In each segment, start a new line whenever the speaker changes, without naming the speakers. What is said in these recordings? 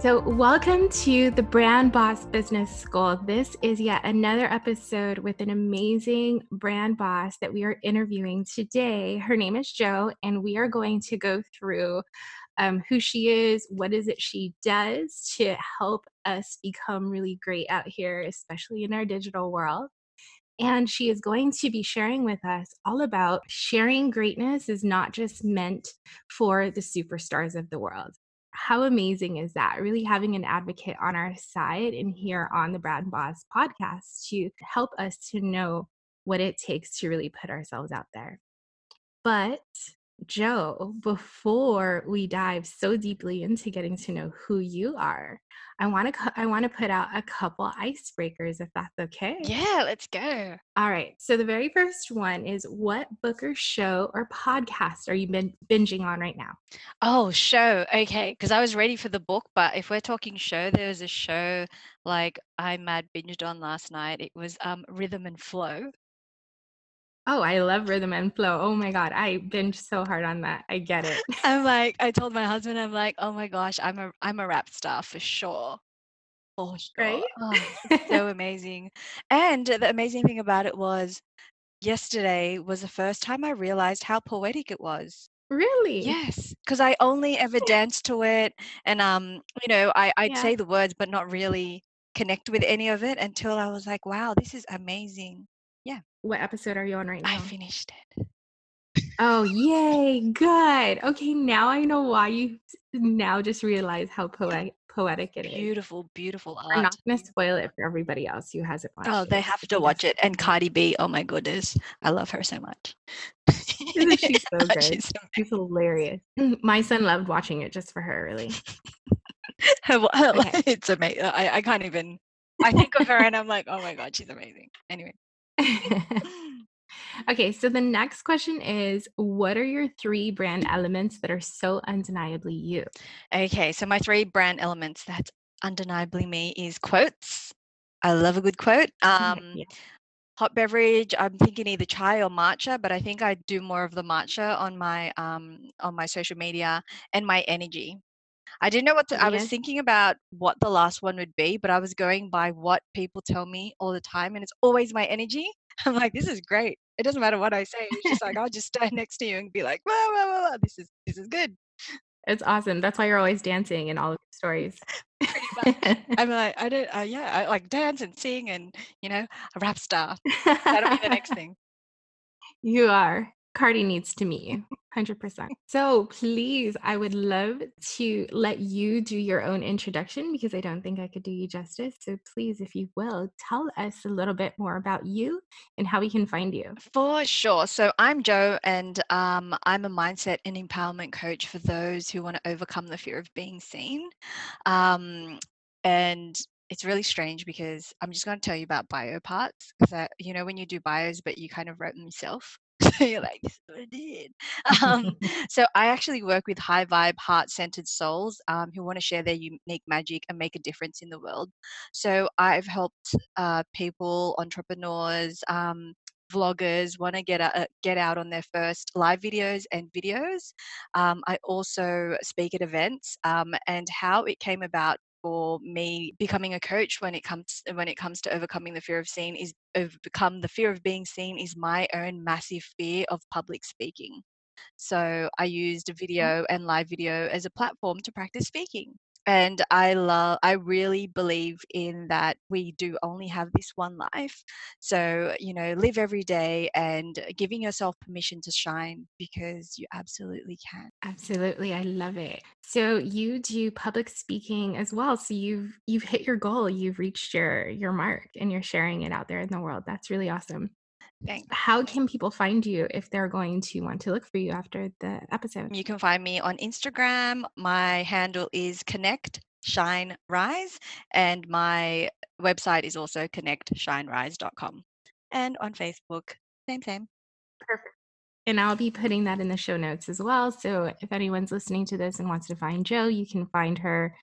So, welcome to the Brand Boss Business School. This is yet another episode with an amazing brand boss that we are interviewing today. Her name is Jo, and we are going to go through um, who she is, what is it she does to help us become really great out here, especially in our digital world. And she is going to be sharing with us all about sharing greatness is not just meant for the superstars of the world how amazing is that? Really having an advocate on our side and here on the Brand Boss podcast to help us to know what it takes to really put ourselves out there. But Jo, before we dive so deeply into getting to know who you are, I want to I want to put out a couple icebreakers if that's okay.
Yeah, let's go.
All right. So the very first one is what book or show or podcast are you been binging on right now?
Oh, show. Okay, because I was ready for the book, but if we're talking show, there was a show like I mad binged on last night. It was um Rhythm and Flow.
Oh, I love rhythm and flow. Oh my God. I binge so hard on that. I get it.
I'm like, I told my husband, I'm like, oh my gosh, I'm a I'm a rap star for sure. For sure.
Right?
Oh, so amazing. And the amazing thing about it was yesterday was the first time I realized how poetic it was.
Really?
Yes, because I only ever danced to it and um, you know, I, I'd
Yeah.
say the words but not really connect with any of it until I was like, wow, this is amazing.
What episode are you on right now?
I finished it.
Oh, yay. Good. Okay, now I know why you now just realize how poetic poetic it is.
Beautiful, beautiful
We're
art.
not going to spoil it for everybody else who hasn't oh, watched
Oh,
it.
they have to watch it. And Cardi B, oh my goodness, I love her so much.
Isn't so good?
She's
She's hilarious. Mm, my son loved watching it just for her, really.
her, her-
Okay.
it's amazing. I, I can't even. I think of her and I'm like, oh my god, she's amazing. Anyway,
okay, so the next question is what are your three brand elements that are so undeniably you?
okay. So my three brand elements that's undeniably me is quotes. I love a good quote. Um,
yeah.
hot beverage. I'm thinking either chai or matcha, but I think I do more of the matcha on my um on my social media and my energy. I didn't know what to, I was thinking about what the last one would be, but I was going by what people tell me all the time, and it's always my energy. I'm like, this is great. It doesn't matter what I say. It's just like I'll just stand next to you and be like, wah, wah, wah. this is this is good.
It's awesome. That's why you're always dancing in all of your stories.
I'm like, I don't, uh, yeah, I like dance and sing and you know, a rap star. That'll be the next thing.
You are. Cardi needs to meet you. 100%. So please, I would love to let you do your own introduction because I don't think I could do you justice. So please, if you will, tell us a little bit more about you and how we can find you.
For sure. So I'm Jo, and um, I'm a mindset and empowerment coach for those who want to overcome the fear of being seen. Um, and it's really strange because I'm just going to tell you about bio parts because you know when you do bios, but you kind of wrote them yourself. So you're like, this is what I did. Um, so I actually work with high vibe, heart centered souls um, who want to share their unique magic and make a difference in the world. So I've helped uh, people, entrepreneurs, um, vloggers want to get out, uh, get out on their first live videos and videos. Um, I also speak at events, um, and how it came about for me becoming a coach when it comes when it comes to overcoming the fear of seeing is overcome the fear of being seen is my own massive fear of public speaking. So I used mm-hmm. video and live video as a platform to practice speaking. And I love I really believe in that we do only have this one life. So, you know, live every day and giving yourself permission to shine because you absolutely can.
Absolutely, I love it. So you do public speaking as well. So you've you've hit your goal, you've reached your your mark and you're sharing it out there in the world. That's really awesome.
Thanks.
How can people find you if they're going to want to look for you after the episode?
You can find me on Instagram. My handle is connect shine rise and my website is also connect shine connectshinerise.com and on Facebook same same
Perfect. And I'll be putting that in the show notes as well. So if anyone's listening to this and wants to find Jo, you can find her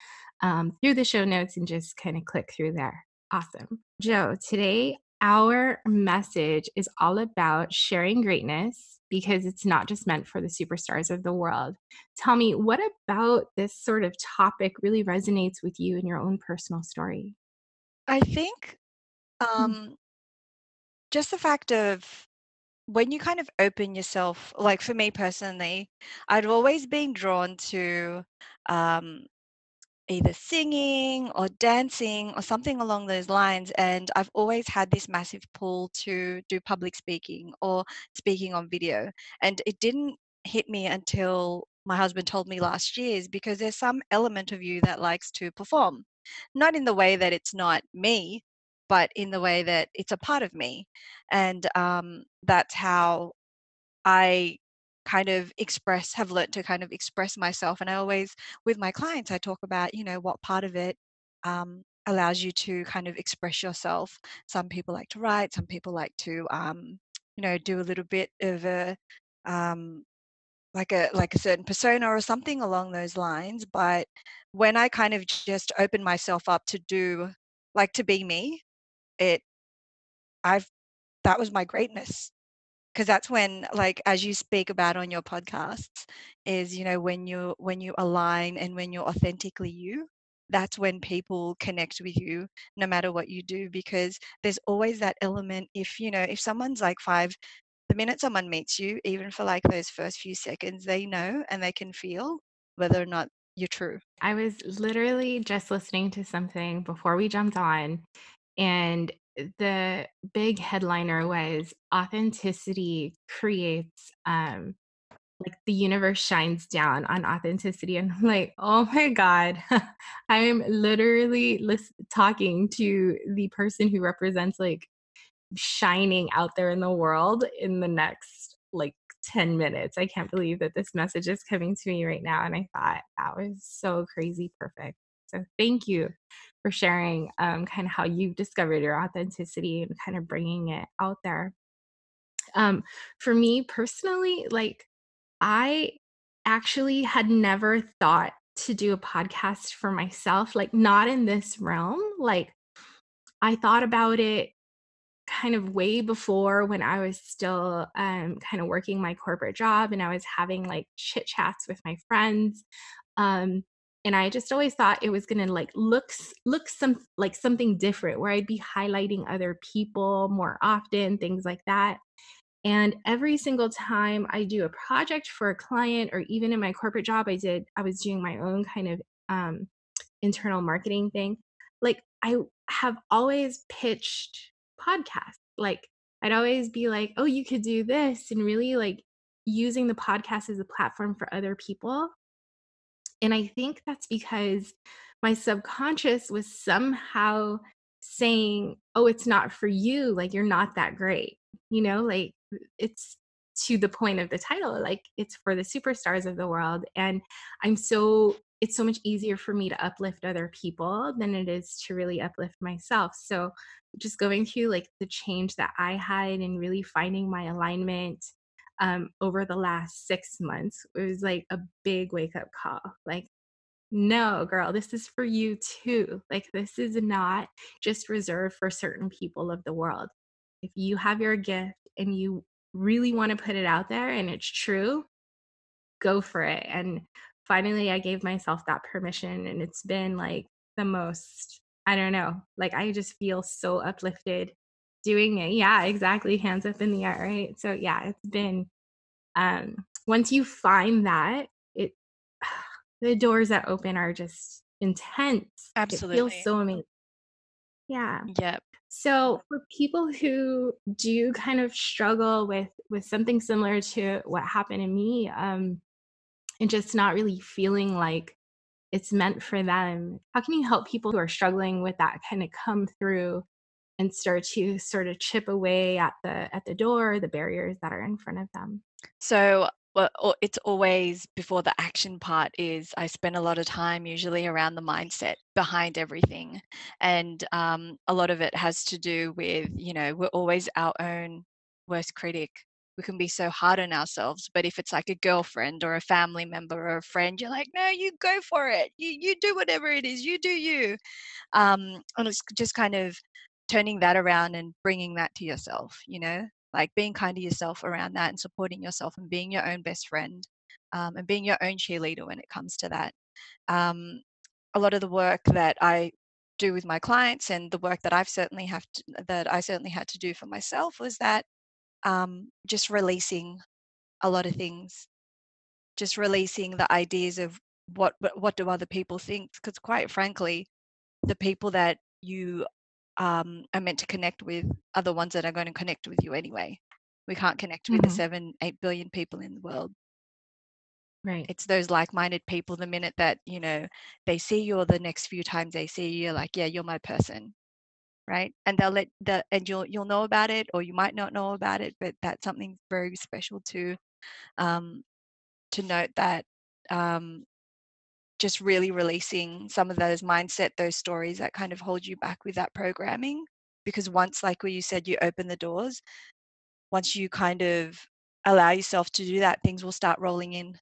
um, through the show notes and just kind of click through there. Awesome. Jo, today our message is all about sharing greatness because it's not just meant for the superstars of the world. Tell me, what about this sort of topic really resonates with you in your own personal story?
I think
Mm.
um, just the fact of when you kind of open yourself, like for me personally, I'd always been drawn to um, either singing or dancing or something along those lines. And I've always had this massive pull to do public speaking or speaking on video. And it didn't hit me until my husband told me last year is because there's some element of you that likes to perform. Not in the way that it's not me, but in the way that it's a part of me. And um, that's how I kind of express have learnt to kind of express myself and I always with my clients I talk about you know what part of it um, allows you to kind of express yourself. Some people like to write some people like to um, you know do a little bit of a um, like a like a certain persona or something along those lines but when I kind of just open myself up to do like to be me it I've that was my greatness 'Cause that's when, like, as you speak about on your podcasts, is, you know, when you when you align and when you're authentically you, that's when people connect with you no matter what you do, because there's always that element if, you know, if someone's like 5 the minute someone meets you, even for, like, those first few seconds, they know and they can feel whether or not you're true.
I was literally just listening to something before we jumped on, and the big headliner was authenticity creates um like the universe shines down on authenticity and I'm like oh my god i'm literally lis- talking to the person who represents like shining out there in the world in the next like 10 minutes. I can't believe that this message is coming to me right now. And I thought that was so crazy perfect. So thank you for sharing um, kind of how you've discovered your authenticity and kind of bringing it out there. Um, for me personally, like I actually had never thought to do a podcast for myself, like not in this realm. Like I thought about it kind of way before when I was still um, kind of working my corporate job and I was having like chit chats with my friends. Um, and I just always thought it was gonna like look s- look some like something different where I'd be highlighting other people more often, things like that. And every single time I do a project for a client or even in my corporate job, I did I was doing my own kind of um, internal marketing thing. Like I have always pitched podcasts. Like I'd always be like, "Oh, you could do this," and really like using the podcast as a platform for other people. And I think that's because my subconscious was somehow saying, "Oh, it's not for you. Like you're not that great." You know, like it's to the point of the title, like it's for the superstars of the world. And I'm so it's so much easier for me to uplift other people than it is to really uplift myself. So just going through like the change that I had and really finding my alignment um, over the last six months it was like a big wake up call. Like, no, girl, this is for you too. Like, this is not just reserved for certain people of the world. If you have your gift and you really want to put it out there and it's true, go for it. And finally, I gave myself that permission, and it's been like the most, I don't know, like I just feel so uplifted doing it. Yeah, exactly. Hands up in the air, right? So, yeah, it's been, um, once you find that, it, the doors that open are just intense.
Absolutely.
It feels so amazing. Yeah.
Yep.
So for people who do kind of struggle with with something similar to what happened to me, um, and just not really feeling like it's meant for them, how can you help people who are struggling with that kind of come through and start to sort of chip away at the at the door, the barriers that are in front of them?
So well, it's always before the action part is I spend a lot of time usually around the mindset behind everything. And um, a lot of it has to do with, you know, we're always our own worst critic. We can be so hard on ourselves. But if it's like a girlfriend or a family member or a friend, you're like, no, you go for it. You, you do whatever it is, you do you. Um, and it's just kind of turning that around and bringing that to yourself, you know? like being kind to yourself around that and supporting yourself and being your own best friend um, and being your own cheerleader when it comes to that. Um, a lot of the work that I do with my clients and the work that I've certainly have to, that I certainly had to do for myself was that um, just releasing a lot of things, just releasing the ideas of what what do other people think because quite frankly the people that you um, are meant to connect with are the ones that are going to connect with you anyway. We can't connect with
Mm-hmm.
the seven, eight billion people in the world.
Right.
It's those like-minded people. The minute that you know they see you, or the next few times they see you, you're like, yeah, you're my person, right? And they'll let the and you'll you'll know about it, or you might not know about it, but that's something very special to um, to note that um, just really releasing some of those mindset, those stories that kind of hold you back with that programming. Because once, like where you said, you open the doors, once you kind of allow yourself to do that, things will start rolling in.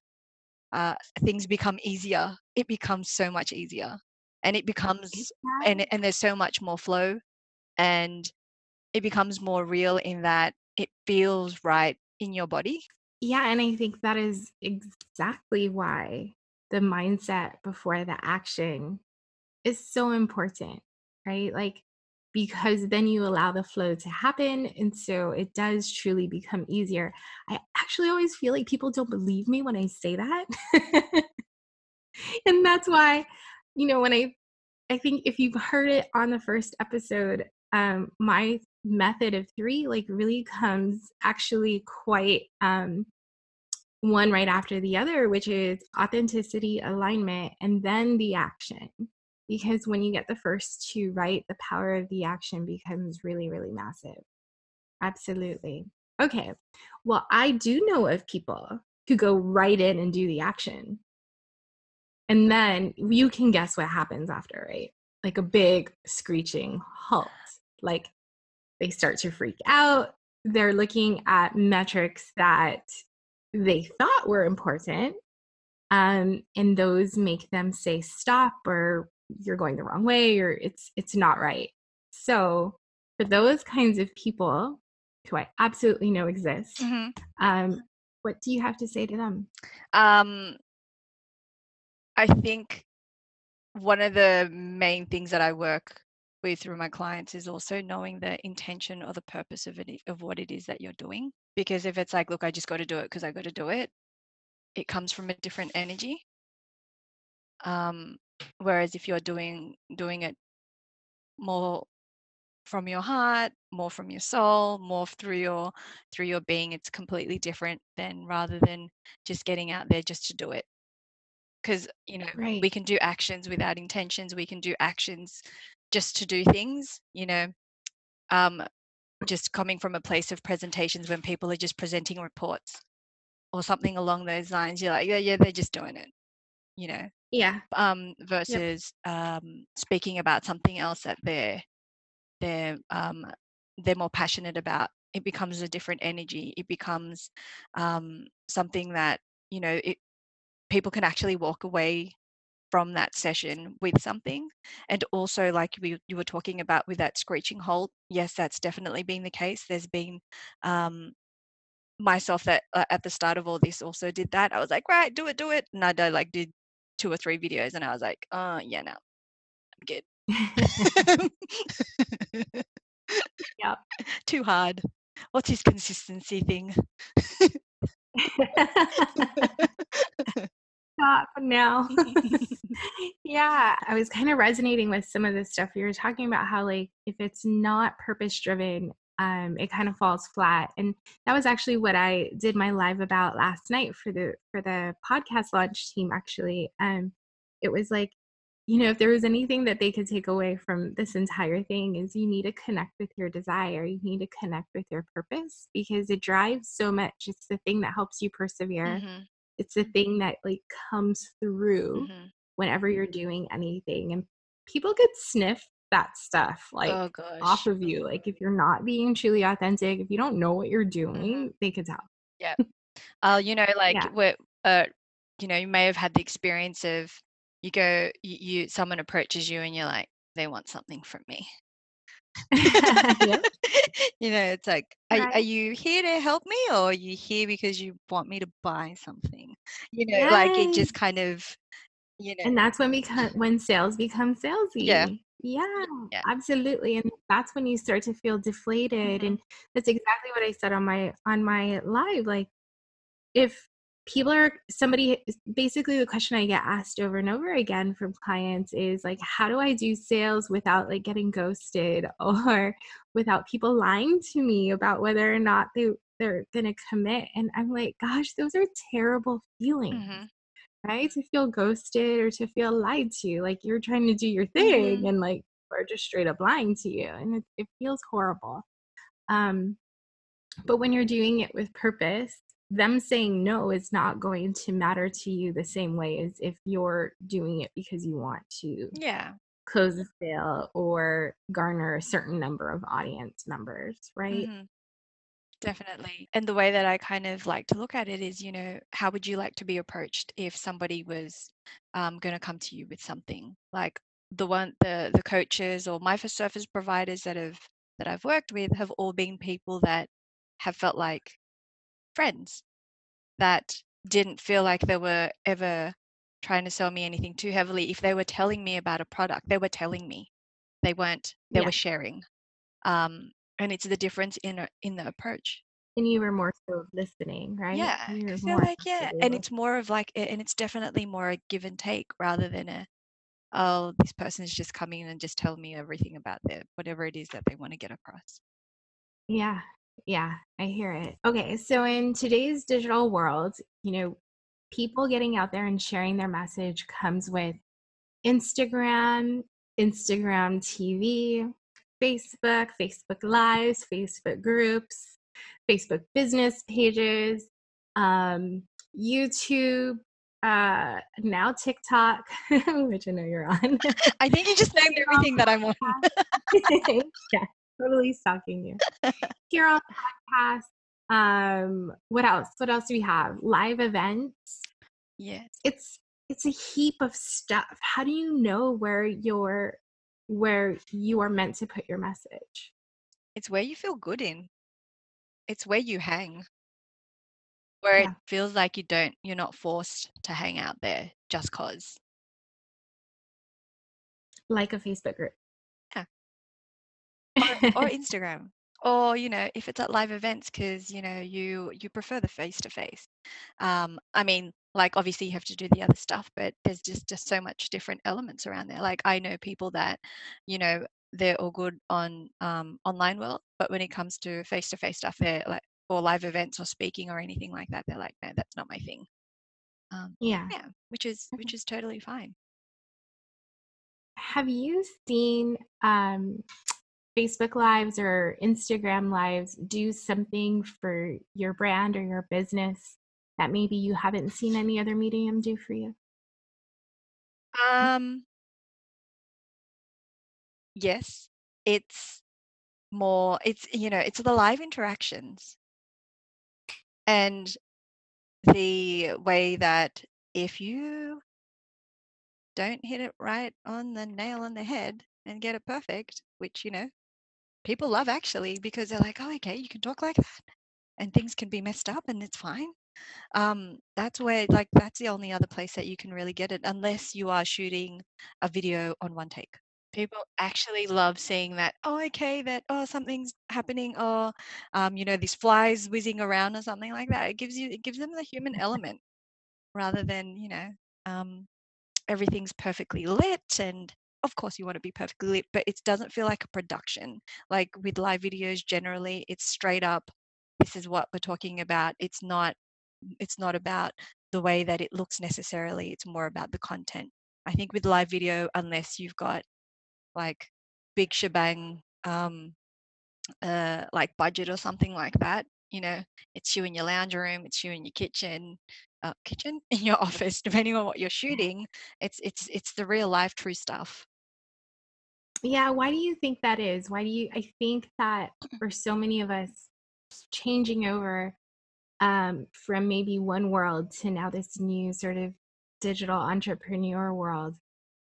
Uh, things become easier. It becomes so much easier, and it becomes and and there's so much more flow, and it becomes more real in that it feels right in your body.
Yeah, and I think that is exactly why the mindset before the action is so important, right? Like, because then you allow the flow to happen. And so it does truly become easier. I actually always feel like people don't believe me when I say that. and that's why, you know, when I, I think if you've heard it on the first episode, um, my method of three like really comes actually quite um one right after the other, which is authenticity, alignment, and then the action. Because when you get the first two right, the power of the action becomes really, really massive. Absolutely. Okay. Well, I do know of people who go right in and do the action. And then you can guess what happens after, right? Like a big screeching halt. Like they start to freak out. They're looking at metrics that they thought were important um, and those make them say stop or you're going the wrong way or it's it's not right so for those kinds of people who i absolutely know exist
Mhm.
um, what do you have to say to them
Um, I think one of the main things that I work with through my clients is also knowing the intention or the purpose of it of what it is that you're doing. Because if it's like, look, I just got to do it because I got to do it, it comes from a different energy. Um, whereas if you're doing doing it more from your heart, more from your soul, more through your through your being, it's completely different than rather than just getting out there just to do it. Because you know
right.
we can do actions without intentions we can do actions just to do things you know? Um just coming from a place of presentations when people are just presenting reports or something along those lines you're like yeah yeah they're just doing it you know?
Yeah.
Um versus um speaking about something else that they're they're um they're more passionate about it becomes a different energy it becomes um something that you know it people can actually walk away from that session with something and also like we, you were talking about with that screeching halt yes that's definitely been the case. There's been um myself that uh, at the start of all this also did that. I was like right do it do it. And i did, like did two or three videos and i was like uh yeah no i'm good.
Yeah,
too hard. What's his consistency thing
stop now. yeah, I was kind of resonating with some of the stuff you were talking about how like if it's not purpose driven, um, it kind of falls flat. And that was actually what I did my live about last night for the for the podcast launch team actually. Um it was like you know if there was anything that they could take away from this entire thing is you need to connect with your desire you need to connect with your purpose because it drives so much it's the thing that helps you persevere
hmm
it's the thing that like comes through
hmm
whenever you're doing anything and people could sniff that stuff like
Oh
off of you like if you're not being truly authentic if you don't know what you're
hmm
doing they could tell.
Yeah. Uh, you know, like
yeah.
what uh, you know, you may have had the experience of you go, you, you someone approaches you and you're like, they want something from me. You know, it's like, are, are you here to help me or are you here because you want me to buy something? You know, like it just kind of, you know,
And that's when we become when sales become
yeah,
salesy. Yeah,
yeah.
absolutely. And that's when you start to feel deflated.
hmm
And that's exactly what I said on my on my live. Like if people are somebody basically the question I get asked over and over again from clients is like, how do I do sales without like getting ghosted or without people lying to me about whether or not they they're gonna commit? And I'm like, gosh, those are terrible feelings
hmm
right? To feel ghosted or to feel lied to, like you're trying to do your thing
hmm
and like are just straight up lying to you, and it, it feels horrible. Um, but when you're doing it with purpose, them saying no is not going to matter to you the same way as if you're doing it because you want to
Yeah.
close a sale or garner a certain number of audience members, right?
hmm Definitely. And the way that I kind of like to look at it is, you know, how would you like to be approached if somebody was um, going to come to you with something? Like the one, the the coaches or my first service providers that have that I've worked with have all been people that have felt like friends that didn't feel like they were ever trying to sell me anything too heavily. If they were telling me about a product, they were telling me. They weren't. They
Yeah.
were sharing. Um, and it's the difference in a, in the approach.
And you were more so listening, right?
Yeah, they're
more
like, yeah, and it's more of like, and it's definitely more a give and take rather than a, oh, this person is just coming in and just telling me everything about their whatever it is that they want to get across.
Yeah, yeah, I hear it. Okay, so in today's digital world, you know, people getting out there and sharing their message comes with Instagram, Instagram TV, Facebook, Facebook Lives, Facebook groups, Facebook business pages, um, YouTube, uh, now TikTok, which I know you're on.
I think you just named everything that I'm on.
yeah, totally stalking you. Here on podcast. Um, what else? What else do we have? Live events.
Yes.
It's it's a heap of stuff. How do you know where you're where you are meant to put your message?
It's where you feel good in. It's where you hang, where it feels like you don't, you're not forced to hang out there just cause.
like a Facebook group.
Or, or Instagram. Or, you know, if it's at live events, because, you know, you you prefer the face to face. Um, I mean, like obviously you have to do the other stuff, but there's just just so much different elements around there. Like I know people that, you know, they're all good on um, online world, but when it comes to face to face stuff, they're like or live events or speaking or anything like that, they're like, no, that's not my thing. Um,
yeah.
yeah, which is which is totally fine.
Have you seen um, Facebook Lives or Instagram Lives do something for your brand or your business that maybe you haven't seen any other medium do for you?
Um, yes, it's more. It's you know, it's the live interactions and the way that if you don't hit it right on the nail on the head and get it perfect, which you know people love actually because they're like, oh, okay, you can talk like that, and things can be messed up and it's fine. Um, that's where like that's the only other place that you can really get it unless you are shooting a video on one take. People actually love seeing that. Oh, okay, that oh something's happening, or um, you know, these flies whizzing around or something like that. It gives you it gives them the human element rather than you know um, everything's perfectly lit and of course you want to be perfectly lit but it doesn't feel like a production. Like with live videos generally it's straight up this is what we're talking about. It's not it's not about the way that it looks necessarily it's more about the content. I think with live video unless you've got like big shebang um uh like budget or something like that you know it's you in your lounge room it's you in your kitchen uh, kitchen? In your office depending on what you're shooting it's it's it's the real life true stuff
yeah why do you think that is? Why do you i think that for so many of us changing over um, from maybe one world to now this new sort of digital entrepreneur world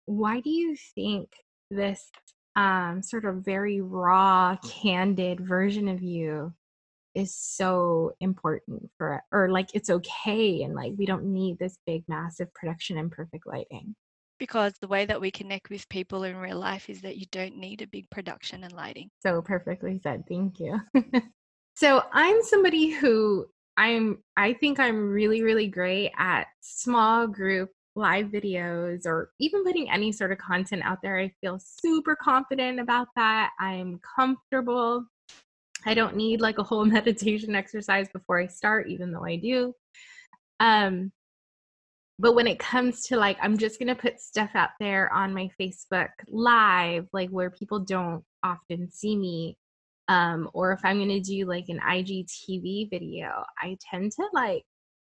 why do you think this um, sort of very raw candid version of you is so important for or like it's okay and like we don't need this big massive production and perfect lighting
because the way that we connect with people in real life is that you don't need a big production and lighting.
So perfectly said thank you. So i'm somebody who i'm i think i'm really really great at small group live videos or even putting any sort of content out there. I feel super confident about that. I'm comfortable. I don't need like a whole meditation exercise before I start, even though I do. Um, but when it comes to like, I'm just going to put stuff out there on my Facebook live, like where people don't often see me. Um, or if I'm going to do like an IGTV video, I tend to like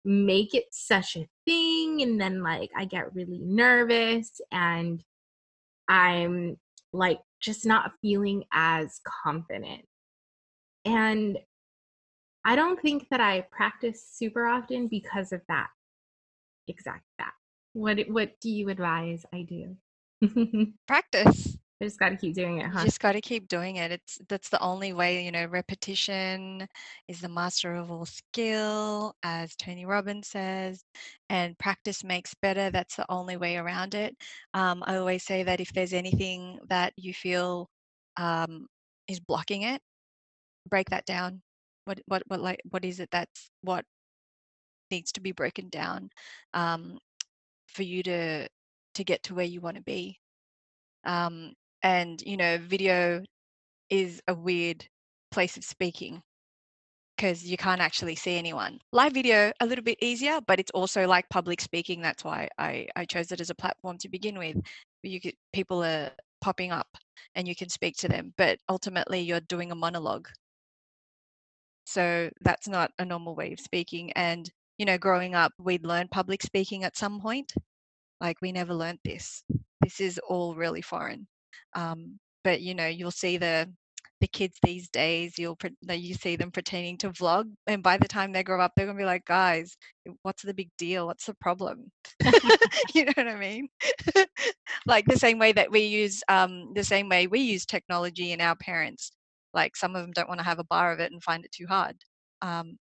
make it such a thing. And then like I get really nervous and I'm like just not feeling as confident and I don't think that I practice super often because of that exact that. What what do you advise I do?
Practice.
I just got to keep doing it, huh?
You just got to keep doing it. It's that's the only way, you know, repetition is the master of all skill, as Tony Robbins says, and practice makes better. That's the only way around it. Um, I always say that if there's anything that you feel um, is blocking it, break that down what what what like what is it that's what needs to be broken down um, for you to to get to where you want to be. Um, and you know video is a weird place of speaking because you can't actually see anyone. Live video a little bit easier but it's also like public speaking that's why i i chose it as a platform to begin with. You get people are popping up and you can speak to them but ultimately you're doing a monologue. So that's not a normal way of speaking. And, you know, growing up, we'd learn public speaking at some point. Like we never learned this. This is all really foreign. Um, but, you know, you'll see the the kids these days you'll you see them pretending to vlog and by the time they grow up they're going to be like guys what's the big deal what's the problem you know what i mean like the same way that we use um, the same way we use technology in our parents like some of them don't want to have a bar of it and find it too hard um,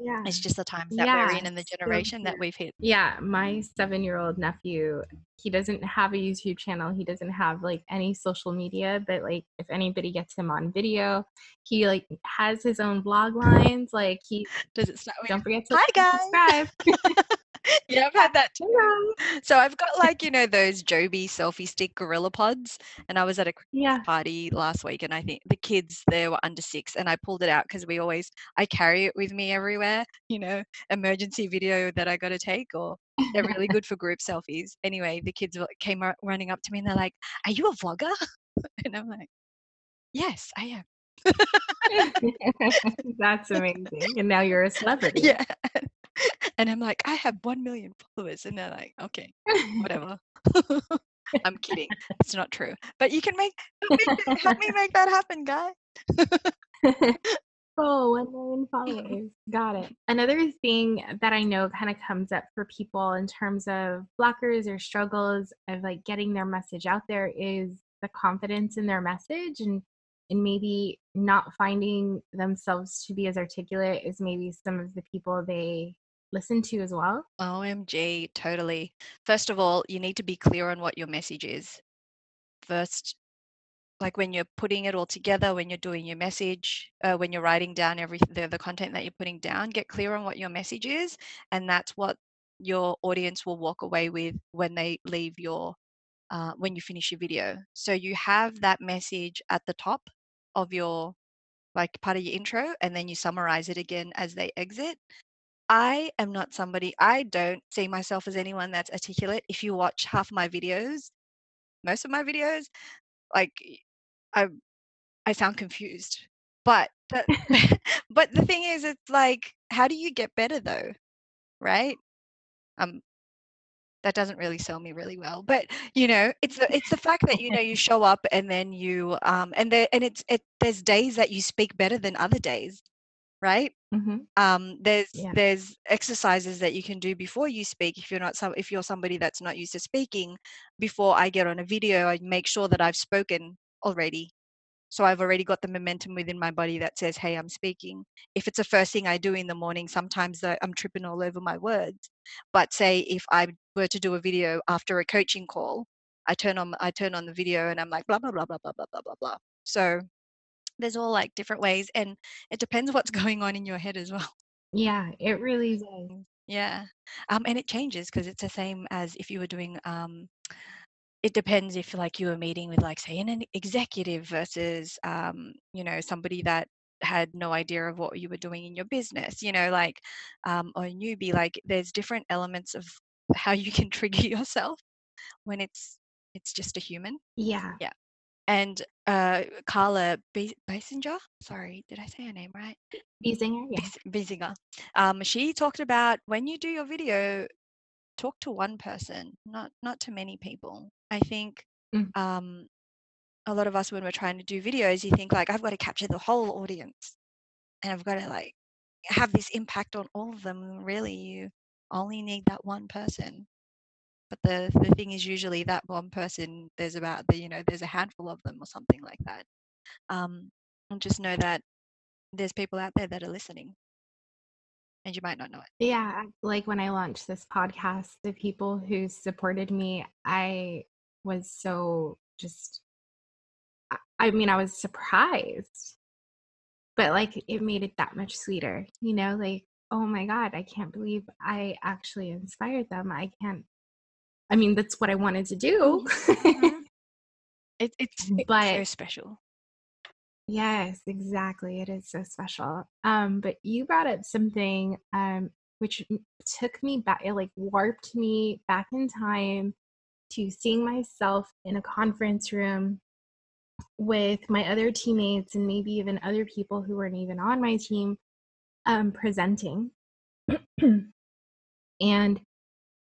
yeah.
It's just the times that yeah, we're in and the generation that we've hit.
Yeah my seven year old nephew he doesn't have a youtube channel he doesn't have like any social media but like if anybody gets him on video he like has his own blog lines like he
does it start
don't forget to
hi
guys.
subscribe yeah, I've had that too. So I've got like, you know, those Joby selfie stick GorillaPods. And I was at a
yeah.
party last week and I think the kids there were under six and I pulled it out because we always I carry it with me everywhere, you know, emergency video that I gotta take or they're really good for group selfies. Anyway, the kids came running up to me and they're like, Are you a vlogger? And I'm like, Yes, I am.
That's amazing. And now you're a celebrity.
Yeah. And I'm like, I have 1 million followers. And they're like, okay, whatever. I'm kidding. It's not true. But you can make, help me make that happen, guy.
oh, 1 million mm-hmm. followers. Got it. Another thing that I know kind of comes up for people in terms of blockers or struggles of like getting their message out there is the confidence in their message and and maybe not finding themselves to be as articulate as maybe some of the people they listen to as well?
OMG, totally. First of all, you need to be clear on what your message is. First, like when you're putting it all together, when you're doing your message, uh, when you're writing down every the, the content that you're putting down, get clear on what your message is, and that's what your audience will walk away with when they leave your uh, when you finish your video. So you have that message at the top of your like part of your intro, and then you summarize it again as they exit. I am not somebody. I don't see myself as anyone that's articulate. If you watch half my videos, most of my videos, like I I sound confused. But the, but the thing is, it's like, how do you get better though, right? Um, that doesn't really sell me really well. But you know, it's the it's the fact that you know you show up and then you um and there and it's it there's days that you speak better than other days, right?
Mm-hmm.
Um, there's
Yeah.
there's exercises that you can do before you speak if you're not some if you're somebody that's not used to speaking. Before I get on a video, I make sure that I've spoken already. So I've already got the momentum within my body that says, "Hey, I'm speaking." If it's the first thing I do in the morning, sometimes I'm tripping all over my words. But say if I were to do a video after a coaching call, I turn on I turn on the video and I'm like blah blah blah blah blah blah blah blah blah. So there's all like different ways, and it depends what's going on in your head as well.
Yeah, it really does.
Yeah. Um, and it changes because it's the same as if you were doing um it depends if like you were meeting with like say an executive versus um, you know, somebody that had no idea of what you were doing in your business, you know, like um or a newbie, like there's different elements of how you can trigger yourself when it's it's just a human.
Yeah. Yeah.
And uh Carla Be- Basinger, sorry, did I say her name right?
Biesinger, yeah.
Bisinger. Um, she talked about when you do your video, talk to one person, not not to many people. I think
Mm.
um, a lot of us when we're trying to do videos, you think like I've got to capture the whole audience, and I've got to like have this impact on all of them. Really, you only need that one person. But the the thing is, usually that one person, there's about the you know there's a handful of them or something like that. Um, and just know that there's people out there that are listening, and you might not know it.
Yeah, like when I launched this podcast, the people who supported me, I was so just, I- I mean, I was surprised, but like it made it that much sweeter, you know, like, oh my God, I can't believe I actually inspired them. I can't, I mean, that's what I wanted to do.
Mhm. It, it's, it's so special.
Yes, exactly. It is so special. Um, but you brought up something um which took me back, it like warped me back in time to seeing myself in a conference room with my other teammates and maybe even other people who weren't even on my team um presenting. and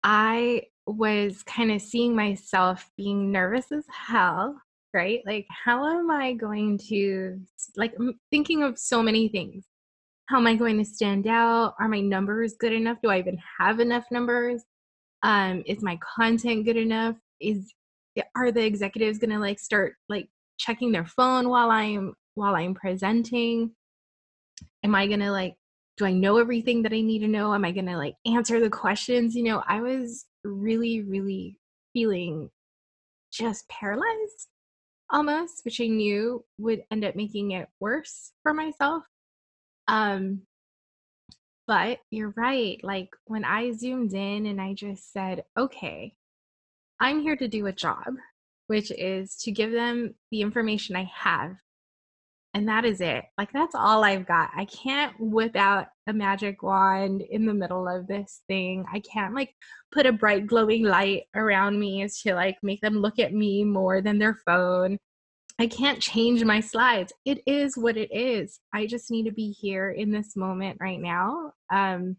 I was kind of seeing myself being nervous as hell, right? Like, how am I going to, like, I'm thinking of so many things. How am I going to stand out? Are my numbers good enough? Do I even have enough numbers? Um, is my content good enough? Is are the executives gonna like start like checking their phone while I'm while I'm presenting? Am I gonna like do I know everything that I need to know? Am I going to like answer the questions? You know, I was really, really feeling just paralyzed almost, which I knew would end up making it worse for myself. Um, but you're right. Like when I zoomed in and I just said, okay, I'm here to do a job, which is to give them the information I have and that is it. Like that's all I've got. I can't whip out a magic wand in the middle of this thing. I can't like put a bright glowing light around me to like make them look at me more than their phone. I can't change my slides. It is what it is. I just need to be here in this moment right now. Um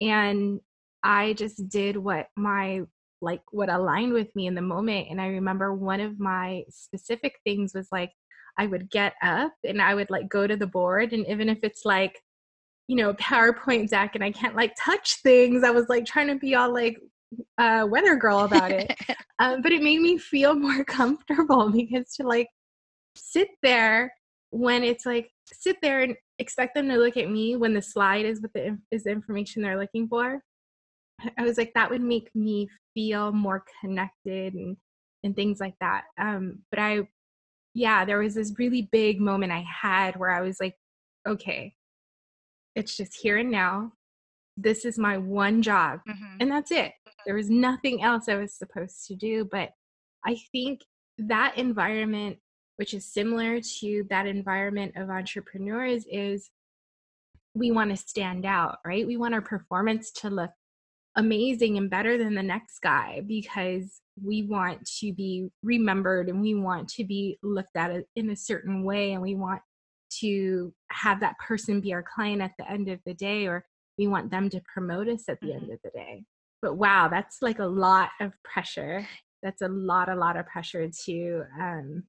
and I just did what my like what aligned with me in the moment and I remember one of my specific things was like I would get up and I would like go to the board and even if it's like you know PowerPoint deck and I can't like touch things I was like trying to be all like uh weather girl about it. Um, but it made me feel more comfortable because to like sit there when it's like sit there and expect them to look at me when the slide is with the is the information they're looking for I was like that would make me feel more connected and and things like that. Um but I yeah, there was this really big moment I had where I was like, okay, it's just here and now. this is my one job
Mhm.
and that's it. There was nothing else I was supposed to do. But I think that environment, which is similar to that environment of entrepreneurs, is we want to stand out, right? We want our performance to look amazing and better than the next guy because we want to be remembered and we want to be looked at in a certain way and we want to have that person be our client at the end of the day or we want them to promote us at the end of the day. But wow that's like a lot of pressure. That's a lot a lot of pressure to um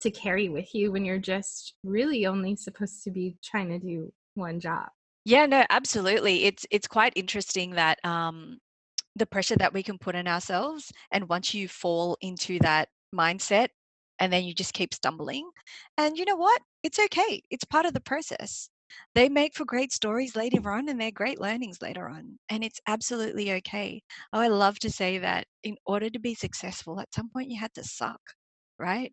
to carry with you when you're just really only supposed to be trying to do one job.
Yeah, no, absolutely. It's it's quite interesting that um, the pressure that we can put on ourselves, and once you fall into that mindset, and then you just keep stumbling, and you know what? It's okay. It's part of the process. They make for great stories later on, and they're great learnings later on, and it's absolutely okay. Oh, I love to say that in order to be successful, at some point you had to suck, right?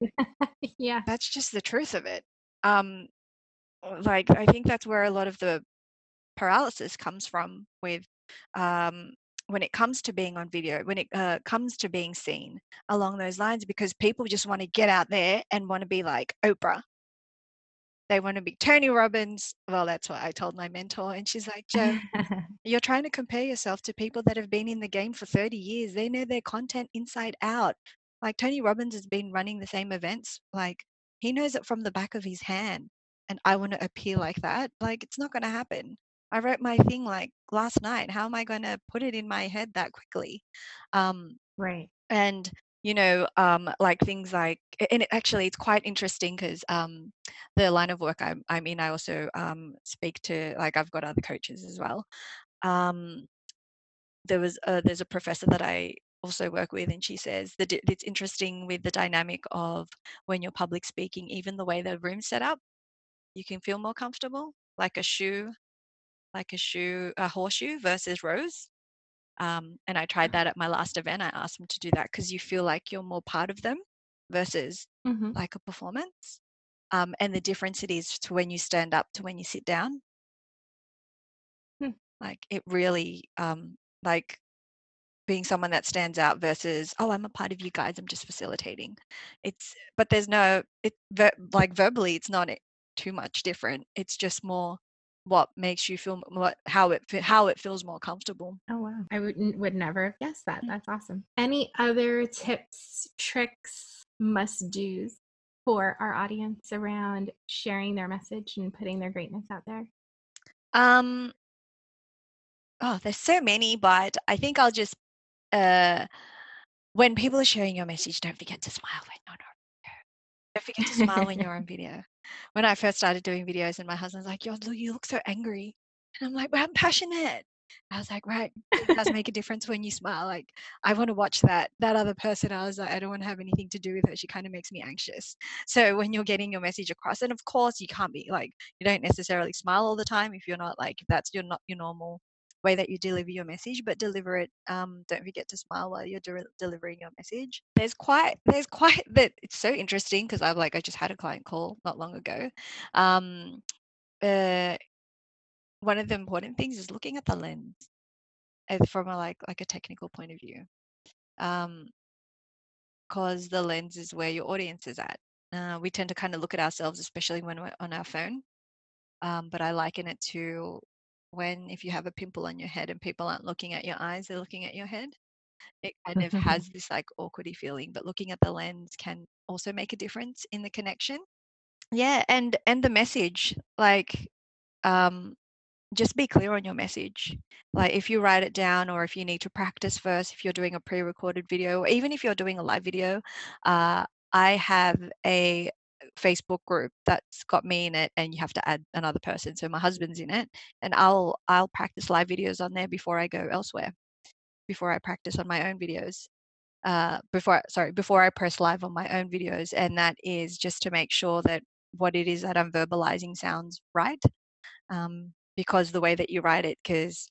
yeah
That's just the truth of it. Um, like I think that's where a lot of the paralysis comes from with um, when it comes to being on video, when it uh, comes to being seen along those lines, because people just want to get out there and want to be like Oprah. They want to be Tony Robbins. Well, that's what I told my mentor. And she's like, Jo, you're trying to compare yourself to people that have been in the game for 30 years. They know their content inside out. Like Tony Robbins has been running the same events. Like he knows it from the back of his hand. And I want to appear like that. Like it's not going to happen. I wrote my thing like last night. How am I going to put it in my head that quickly? Um,
right
and you know um like things like and it, actually it's quite interesting because um the line of work I'm, I'm in i also um speak to like i've got other coaches as well um there was a, there's a professor that i also work with and she says that it's interesting with the dynamic of when you're public speaking even the way the room's set up you can feel more comfortable like a shoe like a shoe a horseshoe versus rows um, and I tried that at my last event. I asked them to do that because you feel like you're more part of them versus
hmm
like a performance. Um, and the difference it is to when you stand up to when you sit down.
Hmm.
Like it really, um, like being someone that stands out versus, oh, I'm a part of you guys. I'm just facilitating. It's, but there's no, it ver- like verbally, it's not it- too much different. It's just more what makes you feel what how it how it feels more comfortable.
Oh wow. I would would never have guessed that.
Mm.
That's awesome. Any other tips, tricks, must do's for our audience around sharing their message and putting their greatness out there?
Um, Oh, there's so many, but I think I'll just uh when people are sharing your message, don't forget to smile when you're. Don't forget to smile when you're on video. When I first started doing videos and my husband's like, Yo, you look so angry. And I'm like, well, I'm passionate. I was like, right, it does make a difference when you smile. Like, I want to watch that that other person. I was like, I don't want to have anything to do with her. She kind of makes me anxious. So when you're getting your message across, and of course you can't be like, you don't necessarily smile all the time if you're not like if that's your not your normal way that you deliver your message, but deliver it. Um, don't forget to smile while you're de- delivering your message. There's quite there's quite that it's so interesting because I've like I just had a client call not long ago. Um, uh, one of the important things is looking at the lens uh, from a like like a technical point of view um because the lens is where your audience is at uh, we tend to kind of look at ourselves especially when we're on our phone um, but i liken it to when if you have a pimple on your head and people aren't looking at your eyes they're looking at your head it kind of has this like awkwardy feeling but looking at the lens can also make a difference in the connection yeah and and the message like um just be clear on your message. Like if you write it down or if you need to practice first, if you're doing a pre recorded video, or even if you're doing a live video, uh, I have a Facebook group that's got me in it and you have to add another person. So my husband's in it and I'll I'll practice live videos on there before I go elsewhere, before I practice on my own videos. Uh, before sorry, before I press live on my own videos. And that is just to make sure that what it is that I'm verbalizing sounds right um, because the way that you write it, because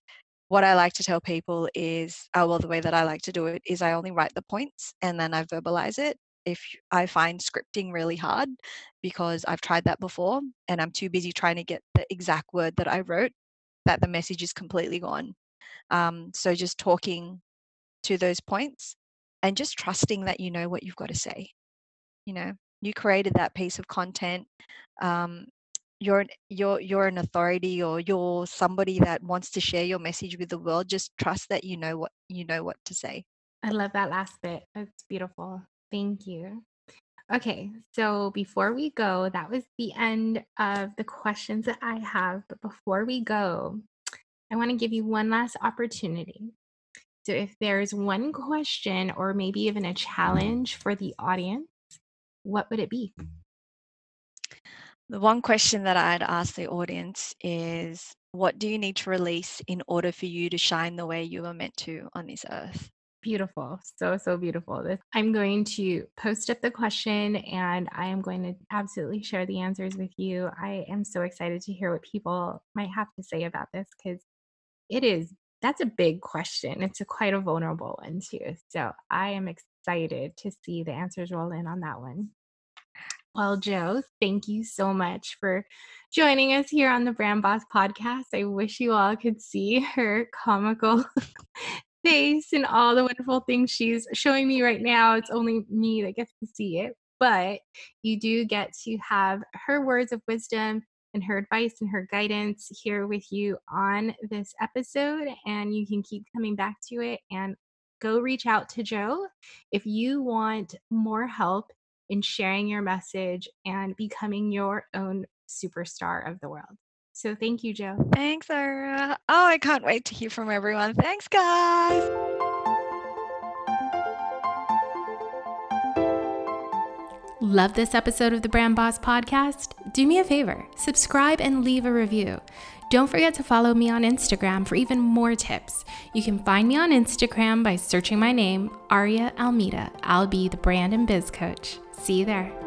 what I like to tell people is, oh, well, the way that I like to do it is I only write the points and then I verbalize it. If I find scripting really hard because I've tried that before and I'm too busy trying to get the exact word that I wrote that the message is completely gone. Um, so just talking to those points and just trusting that you know what you've got to say. You know, you created that piece of content. Um, you're you're you're an authority or you're somebody that wants to share your message with the world. Just trust that you know what you know what to say.
I love that last bit. It's beautiful. Thank you. Okay, so before we go, that was the end of the questions that I have. But before we go, I want to give you one last opportunity. So, if there's one question or maybe even a challenge for the audience, what would it be?
The one question that I'd ask the audience is what do you need to release in order for you to shine the way you were meant to on this earth?
Beautiful. So, so beautiful. I'm going to post up the question and I am going to absolutely share the answers with you. I am so excited to hear what people might have to say about this because it is, that's a big question. It's a quite a vulnerable one, too. So, I am excited to see the answers roll in on that one. Well, Jo, thank you so much for joining us here on the Brand Boss podcast. I wish you all could see her comical face and all the wonderful things she's showing me right now. It's only me that gets to see it, but you do get to have her words of wisdom and her advice and her guidance here with you on this episode. And you can keep coming back to it and go reach out to Jo if you want more help in sharing your message and becoming your own superstar of the world. So thank you, Jo.
Thanks, Sarah. Oh, I can't wait to hear from everyone. Thanks, guys.
Love this episode of the Brand Boss Podcast? Do me a favor subscribe and leave a review. Don't forget to follow me on Instagram for even more tips. You can find me on Instagram by searching my name, Aria Almeida. I'll be the brand and biz coach. See you there.